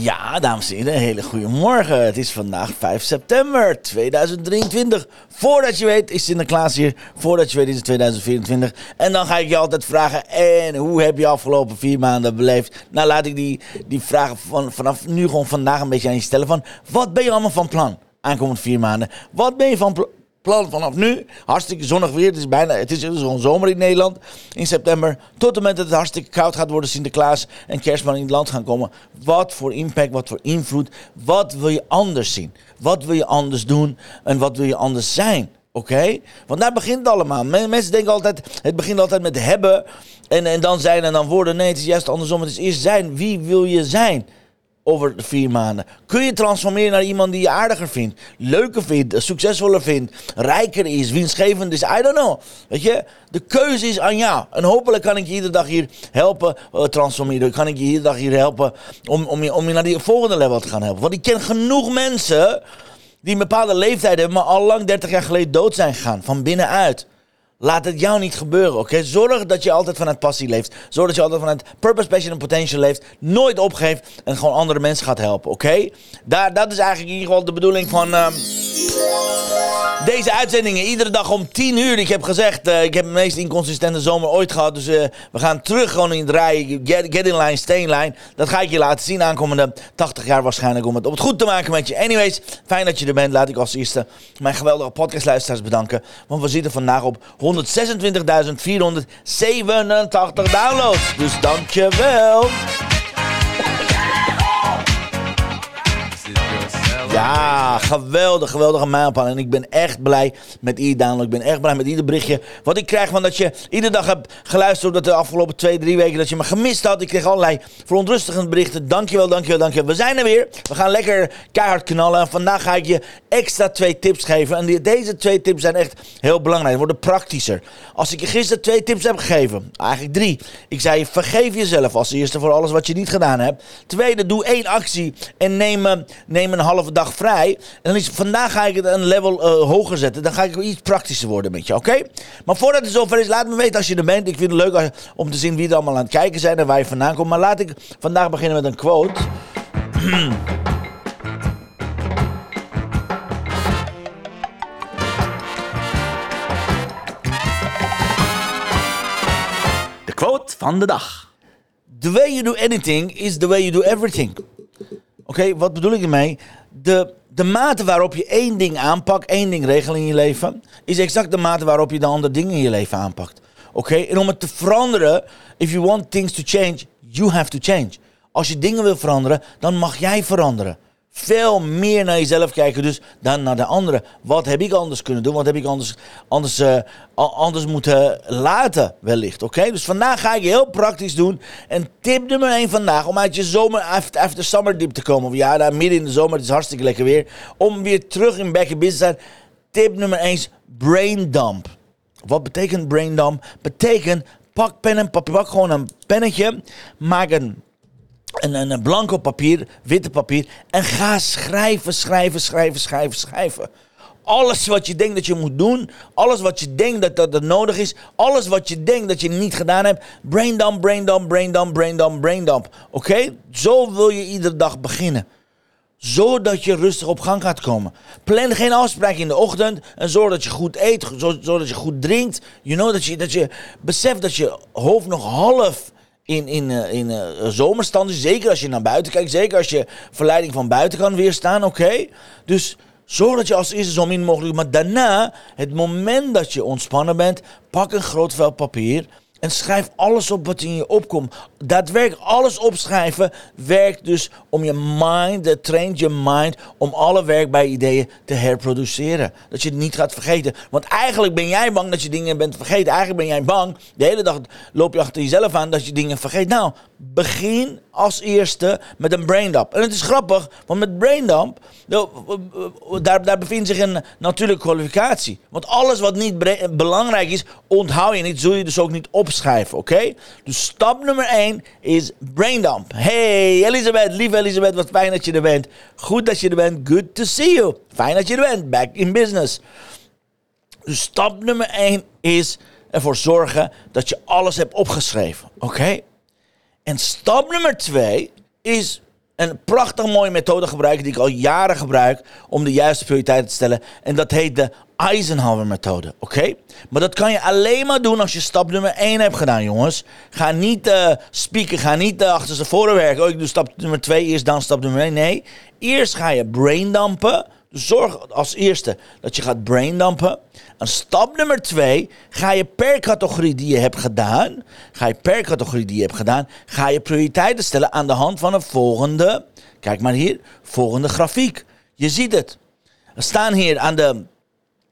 Ja, dames en heren, hele goede morgen. Het is vandaag 5 september 2023. Voordat je weet is Sinterklaas hier. Voordat je weet is het 2024. En dan ga ik je altijd vragen, en hoe heb je afgelopen vier maanden beleefd? Nou, laat ik die, die vragen van, vanaf nu gewoon vandaag een beetje aan je stellen. Van, wat ben je allemaal van plan? Aankomend vier maanden. Wat ben je van plan? Plan vanaf nu. Hartstikke zonnig weer. Het is bijna, het is gewoon zomer in Nederland in september. Tot het moment dat het hartstikke koud gaat worden, Sinterklaas en kerstman in het land gaan komen. Wat voor impact, wat voor invloed. Wat wil je anders zien? Wat wil je anders doen? En wat wil je anders zijn? Oké? Want daar begint het allemaal. Mensen denken altijd, het begint altijd met hebben en, en dan zijn en dan worden. Nee, het is juist andersom. Het is eerst zijn. Wie wil je zijn? Over de vier maanden? Kun je transformeren naar iemand die je aardiger vindt, leuker vindt, succesvoller vindt, rijker is, winstgevend is? I don't know. Weet je, de keuze is aan jou. En hopelijk kan ik je iedere dag hier helpen uh, transformeren. Kan ik je iedere dag hier helpen om, om, je, om je naar die volgende level te gaan helpen. Want ik ken genoeg mensen die een bepaalde leeftijd hebben, maar al lang 30 jaar geleden dood zijn gegaan. Van binnenuit. Laat het jou niet gebeuren, oké? Zorg dat je altijd vanuit passie leeft. Zorg dat je altijd vanuit purpose, passion en potential leeft. Nooit opgeeft en gewoon andere mensen gaat helpen, oké? Daar, Dat is eigenlijk in ieder geval de bedoeling van... Um deze uitzendingen iedere dag om 10 uur. Ik heb gezegd, uh, ik heb de meest inconsistente zomer ooit gehad. Dus uh, we gaan terug gewoon in het. Get, get, in line, stay in line. Dat ga ik je laten zien aankomende 80 jaar waarschijnlijk. Om het op het goed te maken met je. Anyways, fijn dat je er bent. Laat ik als eerste mijn geweldige podcastluisteraars bedanken. Want we zitten vandaag op 126.487 downloads. Dus dankjewel. Ja, geweldig, geweldige mijlpaal. En ik ben echt blij met ieder download. Ik ben echt blij met ieder berichtje wat ik krijg van dat je iedere dag hebt geluisterd dat de afgelopen twee, drie weken dat je me gemist had. Ik kreeg allerlei verontrustigende berichten. Dankjewel, dankjewel, dankjewel. We zijn er weer. We gaan lekker keihard knallen. En vandaag ga ik je extra twee tips geven. En deze twee tips zijn echt heel belangrijk. Worden praktischer. Als ik je gisteren twee tips heb gegeven, eigenlijk drie. Ik zei, vergeef jezelf als eerste voor alles wat je niet gedaan hebt. Tweede, doe één actie en neem, eh, neem een halve dag vrij. En dan is, vandaag ga ik het een level uh, hoger zetten. Dan ga ik iets praktischer worden met je, oké? Maar voordat het zover is, laat me weten als je er bent. Ik vind het leuk om te zien wie er allemaal aan het kijken zijn en waar je vandaan komt. Maar laat ik vandaag beginnen met een quote. De quote van de dag. The way you do anything is the way you do everything. Oké, wat bedoel ik ermee? De, de mate waarop je één ding aanpakt, één ding regelt in je leven, is exact de mate waarop je de andere dingen in je leven aanpakt. Oké? En om het te veranderen, if you want things to change, you have to change. Als je dingen wil veranderen, dan mag jij veranderen veel meer naar jezelf kijken dus dan naar de anderen. Wat heb ik anders kunnen doen? Wat heb ik anders, anders, uh, anders moeten laten wellicht? Oké, dus vandaag ga ik heel praktisch doen. En tip nummer 1 vandaag, om uit je zomer, after, summer dip te komen. Of ja, daar midden in de zomer, het is hartstikke lekker weer. Om weer terug in back in business te zijn. Tip nummer 1 is brain dump. Wat betekent brain dump? Betekent pak pen en papier, pak gewoon een pennetje, maak een een, een, blanco papier, witte papier. En ga schrijven, schrijven, schrijven, schrijven, schrijven. Alles wat je denkt dat je moet doen, alles wat je denkt dat, dat, dat nodig is, alles wat je denkt dat je niet gedaan hebt, brain dump, brain dump, brain dump, brain dump, brain dump. Oké? Zo wil je iedere dag beginnen. Zodat je rustig op gang gaat komen. Plan geen afspraak in de ochtend en zorg dat je goed eet, zodat je goed drinkt. You know, dat je, dat je beseft dat je hoofd nog half in, in, uh, in uh, zomerstand. Zeker als je naar buiten kijkt. Zeker als je verleiding van buiten kan weerstaan. Oké. Dus zorg dat je als eerste zo min mogelijk. Maar daarna, het moment dat je ontspannen bent. Pak een groot vel papier. En schrijf alles op wat in je opkomt. Daadwerkelijk alles opschrijven werkt dus om je mind, dat traint je mind om alle werkbare ideeën te herproduceren. Dat je het niet gaat vergeten. Want eigenlijk ben jij bang dat je dingen bent vergeten. Eigenlijk ben jij bang, de hele dag loop je achter jezelf aan dat je dingen vergeet. Nou, begin als eerste met een braindump. En het is grappig, want met braindump, daar, daar bevindt zich een natuurlijke kwalificatie. Want alles wat niet belangrijk is, onthoud je niet, zul je dus ook niet opschrijven, oké? Dus stap nummer 1 is braindump. Hey Elisabeth, lieve Elisabeth, wat fijn dat je er bent. Goed dat je er bent, good to see you. Fijn dat je er bent, back in business. Dus stap nummer 1 is ervoor zorgen dat je alles hebt opgeschreven, oké? En stap nummer twee is een prachtig mooie methode gebruiken die ik al jaren gebruik om de juiste prioriteiten te stellen. En dat heet de Eisenhower methode, oké? Maar dat kan je alleen maar doen als je stap nummer 1 hebt gedaan, jongens. Ga niet uh, spieken, ga niet uh, achter ze voren werken. Oh, ik doe stap nummer 2 eerst, dan stap nummer 1. Nee, eerst ga je braindumpen. Zorg als eerste dat je gaat braindumpen. En stap nummer twee, ga je per categorie die je hebt gedaan, ga je per categorie die je hebt gedaan, ga je prioriteiten stellen aan de hand van een volgende, kijk maar hier, volgende grafiek. Je ziet het. Er staan hier aan de,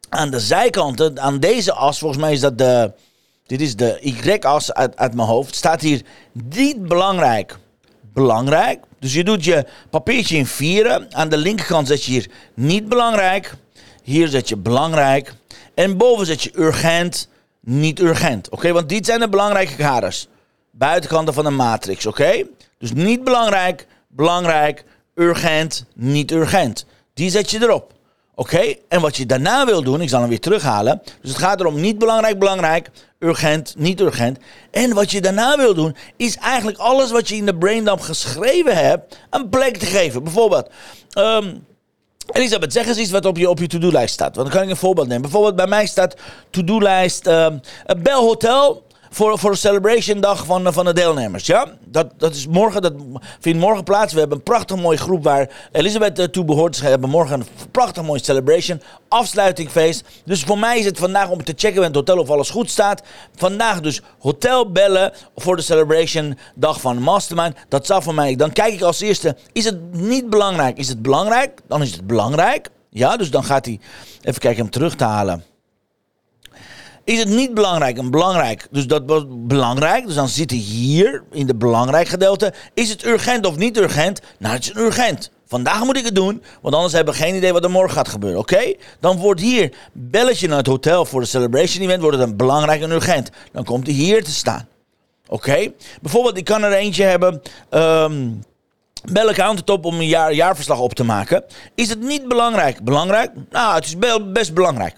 aan de zijkanten, aan deze as, volgens mij is dat de, dit is de Y-as uit, uit mijn hoofd, staat hier niet belangrijk. Belangrijk. Dus je doet je papiertje in vieren. Aan de linkerkant zet je hier niet belangrijk. Hier zet je belangrijk. En boven zet je urgent, niet urgent. Oké, want dit zijn de belangrijke kaders. Buitenkanten van de matrix, oké? Dus niet belangrijk, belangrijk, urgent, niet urgent. Die zet je erop. Oké, en wat je daarna wil doen, ik zal hem weer terughalen. Dus het gaat erom niet belangrijk, belangrijk, urgent, niet urgent. En wat je daarna wil doen, is eigenlijk alles wat je in de braindump geschreven hebt, een plek te geven. Bijvoorbeeld, um, Elisabeth, zeg eens iets wat op je, op je to-do-lijst staat. Want dan kan ik een voorbeeld nemen. Bijvoorbeeld bij mij staat to-do-lijst uh, Bel Hotel voor, voor celebration dag van, van de deelnemers. Ja? Dat, dat is morgen, dat vindt morgen plaats. We hebben een prachtig mooie groep waar Elisabeth uh, toe behoort. We hebben morgen een prachtig mooie celebration. Afsluitingfeest. Dus voor mij is het vandaag om te checken bij het hotel of alles goed staat. Vandaag dus hotel bellen voor de celebration dag van Mastermind. Dat zal voor mij. Dan kijk ik als eerste, is het niet belangrijk? Is het belangrijk? Dan is het belangrijk. Ja, dus dan gaat hij, even kijken hem terug te halen is het niet belangrijk en belangrijk. Dus dat was belangrijk. Dus dan zit hij hier in de belangrijk gedeelte. Is het urgent of niet urgent? Nou, het is urgent. Vandaag moet ik het doen, want anders hebben we geen idee wat er morgen gaat gebeuren. Oké? Dan wordt hier belletje naar het hotel voor de celebration event, wordt het een belangrijk en urgent. Dan komt hij hier te staan. Oké? Bijvoorbeeld, ik kan er eentje hebben. Um, bel ik op om een jaar, jaarverslag op te maken. Is het niet belangrijk? Belangrijk? Nou, het is best belangrijk.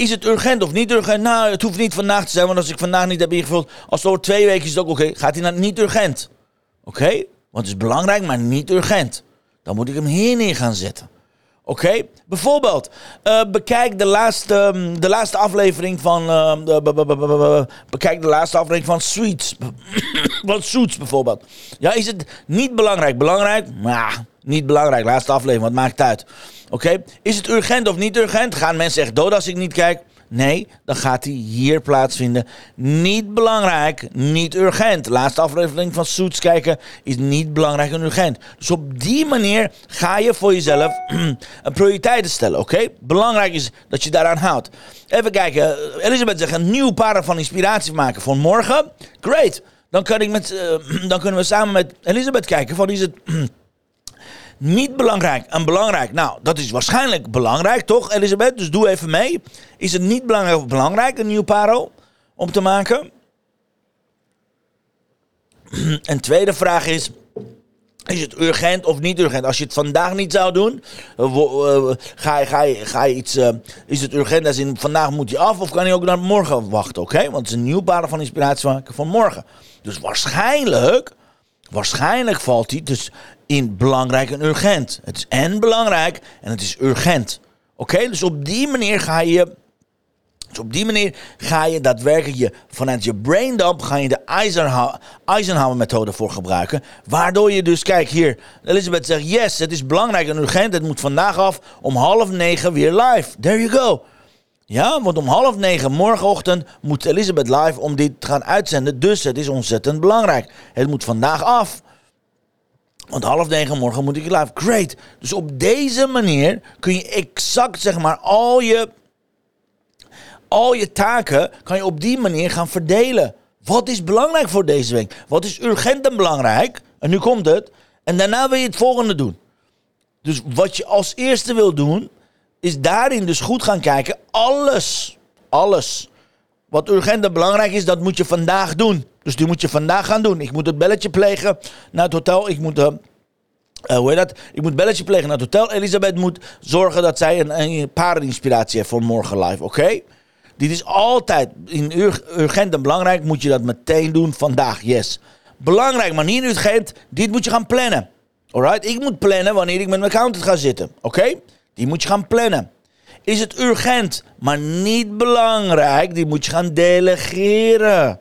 Is het urgent of niet urgent? Nou, het hoeft niet vandaag te zijn, want als ik vandaag niet heb ingevuld, als het over twee weken is het ook oké. Gaat hij naar niet urgent? Oké? Want het is belangrijk, maar niet urgent. Dan moet ik hem hier neer gaan zetten. Oké? Bijvoorbeeld, uh, bekijk de laatste, um, de laatste aflevering van. De, bekijk de laatste aflevering van Suits. van Suits bijvoorbeeld. Ja, is het niet belangrijk? Belangrijk? Nou, niet belangrijk. Laatste aflevering, wat maakt het uit? Oké, is het urgent of niet urgent? Gaan mensen echt dood als ik niet kijk? Nee, dan gaat hij hier plaatsvinden. Niet belangrijk, niet urgent. Laatste aflevering van Suits kijken is niet belangrijk en urgent. Dus op die manier ga je voor jezelf prioriteiten stellen, oké? Belangrijk is dat je daaraan houdt. Even kijken, Elisabeth zegt een nieuw paar van inspiratie maken voor morgen. Great. Dan, kan ik met, uh, dan kunnen we samen met Elisabeth kijken van is het niet belangrijk en belangrijk. Nou, dat is waarschijnlijk belangrijk, toch, Elisabeth? Dus doe even mee. Is het niet belangrijk of belangrijk, een nieuw paro, om te maken? Een tweede vraag is... Is het urgent of niet urgent? Als je het vandaag niet zou doen, uh, uh, ga, je, ga, iets. Uh, is het urgent als in vandaag moet je af of kan je ook naar morgen wachten? Oké? Want het is een nieuw paren van inspiratie maken van morgen. Dus waarschijnlijk, waarschijnlijk valt hij dus in belangrijk en urgent. Het is en belangrijk en het is urgent. Oké, dus op die manier ga je. Dus op die manier ga je daadwerkelijk je, vanuit je braindump ga je de Eisenhower-methode voor gebruiken. Waardoor je dus, kijk hier, Elizabeth zegt yes, het is belangrijk en urgent. Het moet vandaag af om half negen weer live. There you go. Ja, want om half negen morgenochtend moet Elisabeth live om dit te gaan uitzenden. Dus het is ontzettend belangrijk. Het moet vandaag af. Want half negen morgen moet ik live. Great. Dus op deze manier kun je exact zeg maar al je, al je taken kan je op die manier gaan verdelen. Wat is belangrijk voor deze week? Wat is urgent en belangrijk? En nu komt het. En daarna wil je het volgende doen. Dus wat je als eerste wil doen, is daarin dus goed gaan kijken. Alles, alles wat urgent en belangrijk is, dat moet je vandaag doen. Dus die moet je vandaag gaan doen. Ik moet het belletje plegen naar het hotel. Ik moet, uh, hoe heet dat? Ik moet belletje plegen naar het hotel. Elisabeth moet zorgen dat zij een, een paardeninspiratie heeft voor morgen live. Oké? Dit is altijd in urgent en belangrijk. Moet je dat meteen doen vandaag. Yes. Belangrijk, maar niet urgent. Dit moet je gaan plannen. Alright? Ik moet plannen wanneer ik met mijn accountant ga zitten. Oké? Die moet je gaan plannen. Is het urgent, maar niet belangrijk? Die moet je gaan delegeren.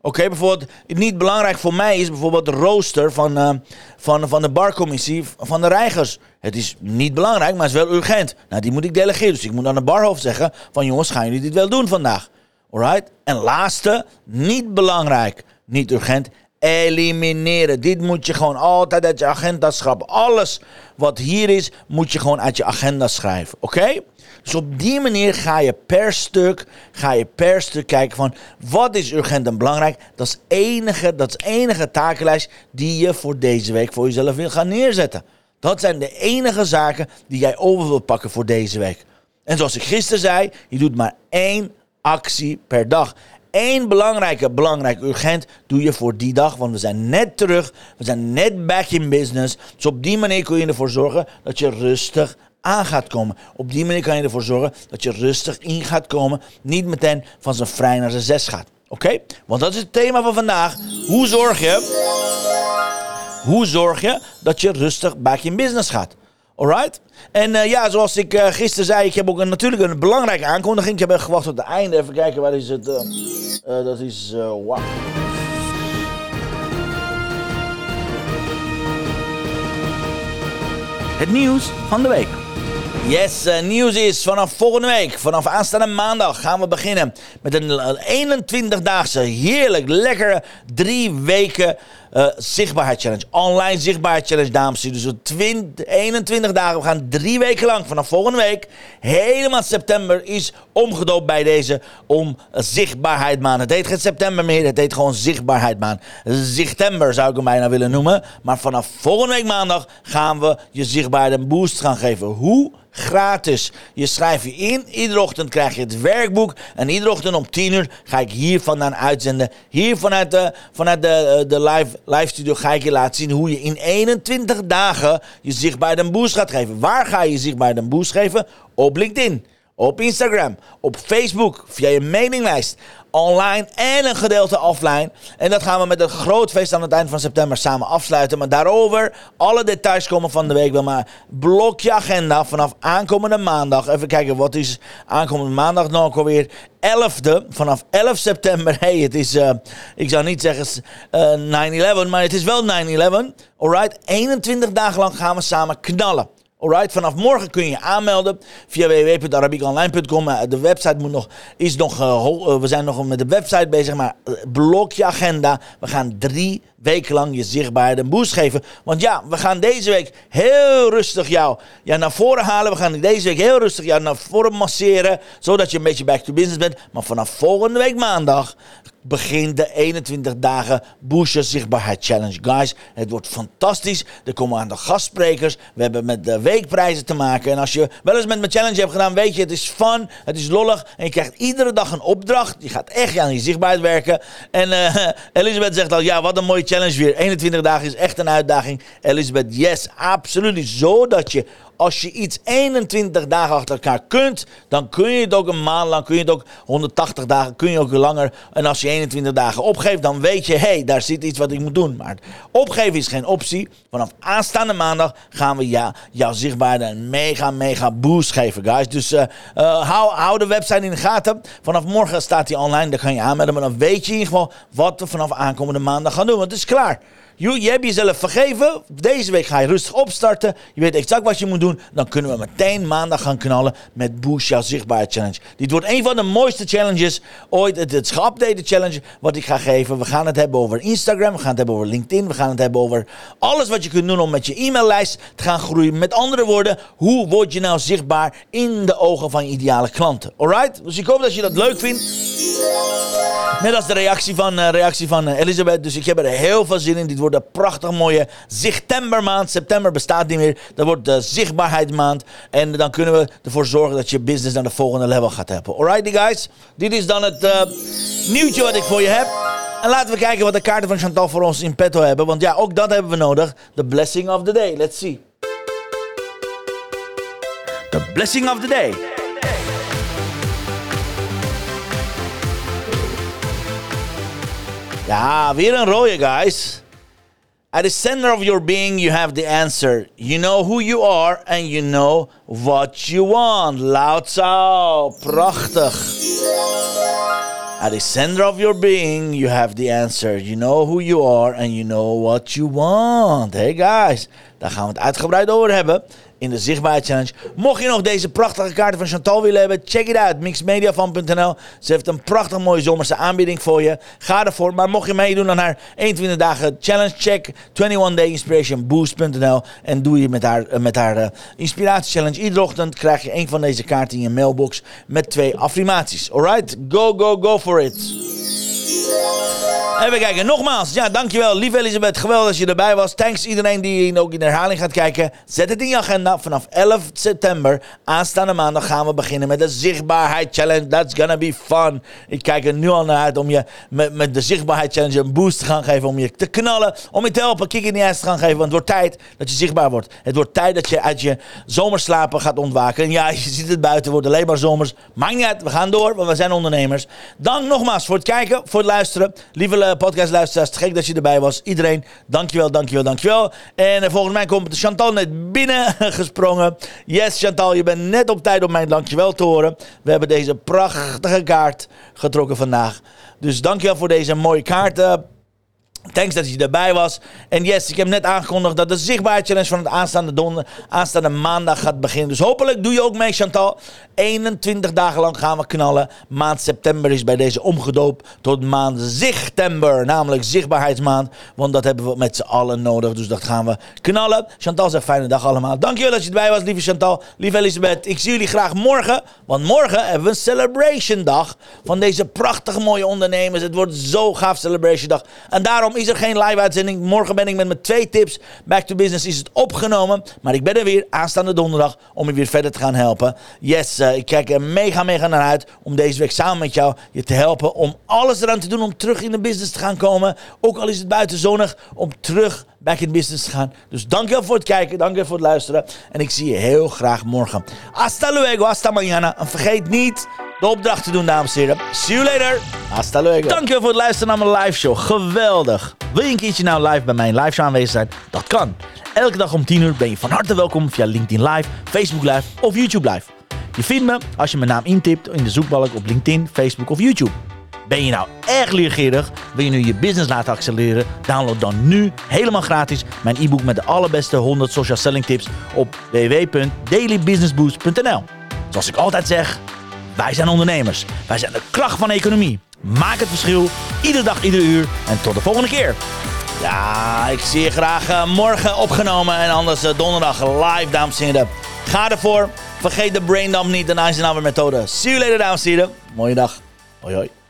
Oké, bijvoorbeeld, niet belangrijk voor mij is bijvoorbeeld de rooster van, uh, van, van de barcommissie van de reigers. Het is niet belangrijk, maar het is wel urgent. Nou, die moet ik delegeren. Dus ik moet aan de barhoofd zeggen van jongens, gaan jullie dit wel doen vandaag? Alright? En laatste, niet belangrijk, niet urgent, elimineren. Dit moet je gewoon altijd uit je agenda schrappen. Alles wat hier is, moet je gewoon uit je agenda schrijven. Oké? Dus op die manier ga je per stuk, ga je per stuk kijken van wat is urgent en belangrijk. Dat is enige, dat is enige takenlijst die je voor deze week voor jezelf wil gaan neerzetten. Dat zijn de enige zaken die jij over wilt pakken voor deze week. En zoals ik gisteren zei, je doet maar één actie per dag. Eén belangrijke, belangrijk, urgent doe je voor die dag. Want we zijn net terug. We zijn net back in business. Dus op die manier kun je ervoor zorgen dat je rustig aan gaat komen. Op die manier kan je ervoor zorgen dat je rustig in gaat komen. Niet meteen van zijn vrij naar zijn zes gaat. Oké? Want dat is het thema van vandaag. Hoe zorg je... Hoe zorg je dat je rustig back in business gaat? Alright? En uh, ja, zoals ik uh, gisteren zei, ik heb ook een, natuurlijk een belangrijke aankondiging. Ik heb gewacht tot het einde. Even kijken, waar is het? Uh, dat is, wow. Het nieuws van de week. Yes, uh, nieuws is vanaf volgende week, vanaf aanstaande maandag, gaan we beginnen met een 21-daagse, heerlijk, lekkere drie weken uh, zichtbaarheid Online zichtbaarheid challenge, dames en heren. Dus 20, 21 dagen, we gaan drie weken lang, vanaf volgende week, helemaal september, is omgedoopt bij deze om zichtbaarheid maand. Het heet geen september meer, het heet gewoon zichtbaarheid maand. Zichtember zou ik hem bijna willen noemen. Maar vanaf volgende week maandag gaan we je zichtbaarheid een boost gaan geven. Hoe? gratis. Je schrijft je in. Iedere ochtend krijg je het werkboek. En iedere ochtend om 10 uur ga ik hier vandaan uitzenden. Hier vanuit de, vanuit de, eh, de live, live studio ga ik je laten zien hoe je in 21 dagen je zichtbaar een boost gaat geven. Waar ga je zichtbaar een boost geven? Op LinkedIn op Instagram, op Facebook, via je mailinglijst, online en een gedeelte offline. En dat gaan we met een groot feest aan het eind van september samen afsluiten. Maar daarover, alle details komen van de week wel. Maar blok je agenda vanaf aankomende maandag. Even kijken, wat is aankomende maandag nog alweer? 11e, vanaf 11 september. Hey, het is, uh, ik zou niet zeggen uh, 9-11, maar het is wel 9-11. Alright, 21 dagen lang gaan we samen knallen. Alright, vanaf morgen kun je je aanmelden via www.arabiekonline.com. Eh, de website moet nog, is nog, uh, we zijn nog met de website bezig, maar blok je agenda. We gaan drie weken lang je zichtbaarheid een boost geven. Want ja, we gaan deze week heel rustig jou ja, naar voren halen. We gaan deze week heel rustig jou naar voren masseren, zodat je een beetje back to business bent. Maar vanaf volgende week maandag begint de 21 dagen Booster Zichtbaarheid Challenge. Guys, het wordt fantastisch. Er komen aan de gastsprekers. We hebben met de weekprijzen te maken. En als je wel eens met mijn challenge hebt gedaan, weet je, het is fun, het is lollig. En je krijgt iedere dag een opdracht. Je gaat echt aan je zichtbaarheid werken. En uh, Elisabeth zegt al, ja, wat een mooie challenge weer. 21 dagen is echt een uitdaging. Elisabeth, yes, absoluut. Zodat je als je iets 21 dagen achter elkaar kunt, dan kun je het ook een maand lang, kun je het ook 180 dagen, kun je ook langer. En als je 21 dagen opgeeft, dan weet je, hé, hey, daar zit iets wat ik moet doen. Maar opgeven is geen optie. Vanaf aanstaande maandag gaan we jouw zichtbaarheid een mega, mega boost geven, guys. Dus uh, hou, hou de website in de gaten. Vanaf morgen staat hij online, daar kan je aanmelden. Maar dan weet je in ieder geval wat we vanaf aankomende maandag gaan doen. Want het is klaar. Je, je hebt jezelf vergeven. Deze week ga je rustig opstarten. Je weet exact wat je moet doen. Dan kunnen we meteen maandag gaan knallen met Boost Jouw Zichtbaarheid Challenge. Dit wordt een van de mooiste challenges ooit. Het is geüpdate challenge wat ik ga geven. We gaan het hebben over Instagram. We gaan het hebben over LinkedIn. We gaan het hebben over alles wat je kunt doen om met je e-maillijst te gaan groeien. Met andere woorden, hoe word je nou zichtbaar in de ogen van je ideale klanten? Alright? Dus ik hoop dat je dat leuk vindt. Net als de reactie van, uh, reactie van uh, Elisabeth. Dus ik heb er heel veel zin in. Dit wordt een prachtig mooie zichtembermaand. September bestaat niet meer. Dat wordt de zichtbaarheidsmaand. En dan kunnen we ervoor zorgen dat je business naar de volgende level gaat helpen. Alright, guys. Dit is dan het uh, nieuwtje wat ik voor je heb. En laten we kijken wat de kaarten van Chantal voor ons in petto hebben. Want ja, ook dat hebben we nodig. The blessing of the day. Let's see. The blessing of the day. Ja, weer een rode, guys. At the center of your being, you have the answer. You know who you are and you know what you want. Lao Tzu, prachtig. At the center of your being, you have the answer. You know who you are and you know what you want. Hey guys, daar gaan we het uitgebreid over hebben in de Zichtbaarheid Challenge. Mocht je nog deze prachtige kaarten van Chantal willen hebben, check it out. Mixmediafan.nl. Ze heeft een prachtig mooie zomerse aanbieding voor je. Ga ervoor. Maar mocht je meedoen aan haar 21 dagen challenge, check 21 Day Inspiration Boost.nl. En doe je met haar, uh, met haar uh, inspiratie challenge. Iedere ochtend krijg je een van deze kaarten in je mailbox met twee affirmaties. Alright? Go, go, go for it. Even kijken, nogmaals. Ja, dankjewel, lieve Elisabeth. Geweldig dat je erbij was. Thanks iedereen die ook in herhaling gaat kijken. Zet het in je agenda. Vanaf 11 september, aanstaande maandag, gaan we beginnen met de Zichtbaarheid Challenge. That's gonna be fun. Ik kijk er nu al naar uit om je met, met de Zichtbaarheid Challenge een boost te gaan geven. Om je te knallen. Om je te helpen, kick in de ass te gaan geven. Want het wordt tijd dat je zichtbaar wordt. Het wordt tijd dat je uit je zomerslapen gaat ontwaken. En ja, je ziet het buiten, wordt alleen maar zomers. Maakt niet uit, we gaan door, want we zijn ondernemers. Dank nogmaals voor het kijken, voor het luisteren. Lieve podcastluisteraars, gek dat je erbij was. Iedereen, dankjewel, dankjewel, dankjewel. En uh, volgens mij komt Chantal net binnen gesprongen. Yes, Chantal, je bent net op tijd om mijn dankjewel te horen. We hebben deze prachtige kaart getrokken vandaag. Dus dankjewel voor deze mooie kaarten. Thanks dat je erbij was. En yes, ik heb net aangekondigd dat de zichtbaarheidschallenge van het aanstaande, donder, aanstaande maandag gaat beginnen. Dus hopelijk doe je ook mee, Chantal. 21 dagen lang gaan we knallen. Maand september is bij deze omgedoopt tot maand zichtember. Namelijk zichtbaarheidsmaand. Want dat hebben we met z'n allen nodig. Dus dat gaan we knallen. Chantal zegt fijne dag allemaal. Dankjewel dat je erbij was, lieve Chantal. Lieve Elisabeth. Ik zie jullie graag morgen. Want morgen hebben we een celebration dag. Van deze prachtige mooie ondernemers. Het wordt zo gaaf celebration dag. En daarom is er geen live uitzending. Morgen ben ik met mijn twee tips. Back to business is het opgenomen. Maar ik ben er weer aanstaande donderdag om je weer verder te gaan helpen. Yes, uh, ik kijk er mega, mega naar uit om deze week samen met jou je te helpen. Om alles eraan te doen om terug in de business te gaan komen. Ook al is het buitenzonig, om terug back in business te gaan. Dus dankjewel voor het kijken, dankjewel voor het luisteren. En ik zie je heel graag morgen. Hasta luego, hasta mañana. En vergeet niet de opdracht te doen, dames en heren. See you later. Hasta luego. Dankjewel voor het luisteren naar mijn live show. Geweldig. Wil je een keertje nou live bij mijn live show aanwezig zijn? Dat kan. Elke dag om 10 uur ben je van harte welkom via LinkedIn Live, Facebook Live of YouTube Live. Je vindt me als je mijn naam intipt in de zoekbalk op LinkedIn, Facebook of YouTube. Ben je nou erg leergierig? Wil je nu je business laten accelereren? Download dan nu helemaal gratis mijn e-book met de allerbeste 100 social selling tips op www.dailybusinessboost.nl. Zoals ik altijd zeg, wij zijn ondernemers. Wij zijn de kracht van de economie. Maak het verschil, iedere dag, iedere uur. En tot de volgende keer. Ja, ik zie je graag uh, morgen opgenomen en anders uh, donderdag live, dames en heren. Ga ervoor. Vergeet de braindump niet en Eisenhower methode. See you later, dames en heren. Mooie dag. Hoi hoi.